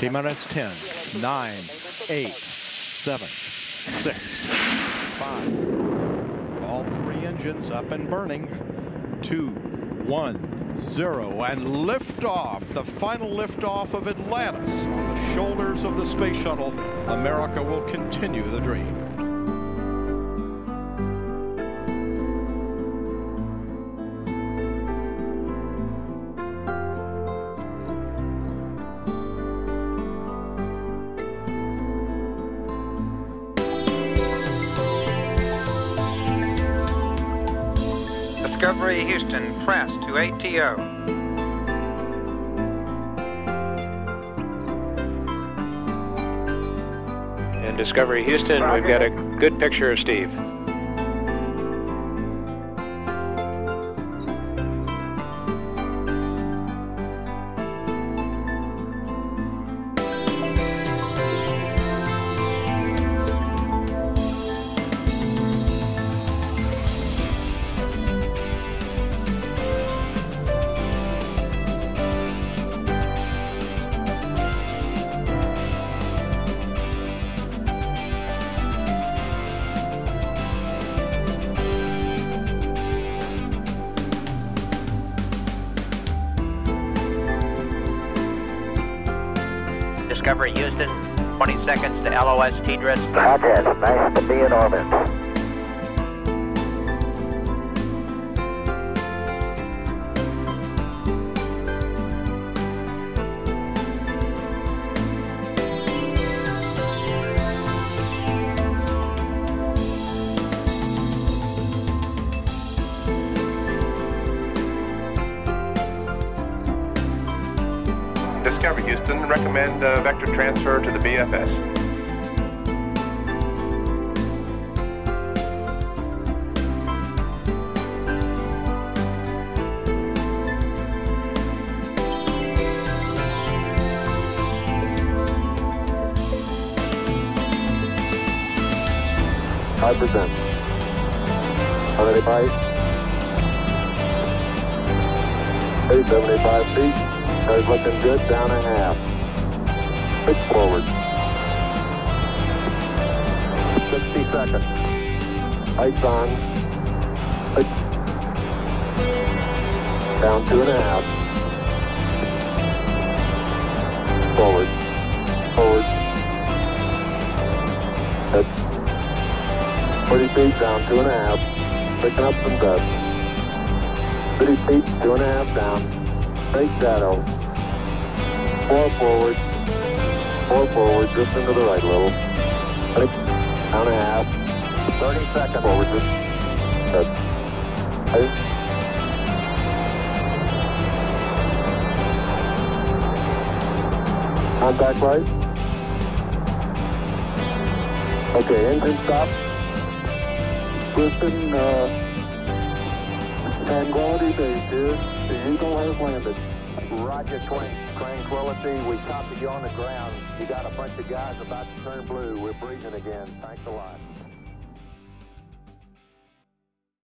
T minus 10, 9, 8, 7, 6, 5. All three engines up and burning. 2, 1, 0. And liftoff, the final liftoff of Atlantis on the shoulders of the space shuttle. America will continue the dream. Discovery Houston, press to ATO. In Discovery Houston, we've got a good picture of Steve. Discovery Houston, 20 seconds to LOS TDRS. Hothead, nice to be in orbit. Discovery Houston, recommend uh, vector transfer to the BFS. Five percent. Many bites? Eight seventy-five feet. Car's looking good. Down a half. Pitch forward. Sixty seconds. Lights on. Pitch. Down two and a half. Forward. Forward. Pitch. 40 feet down, two and a half. Picking up some dust. 30 feet, two and a half down. Big shadow. Four forward. Four forward, drift into the right a little. Six, down a half. 30 seconds. Forward, drift. Good. Eight. Contact light. Okay, engine stop. Houston, uh, Tranquility Base here. The Eagle has landed. Roger, 20 Tranquility. We copied you on the ground. You got a bunch of guys about to turn blue. We're breathing again. Thanks a lot.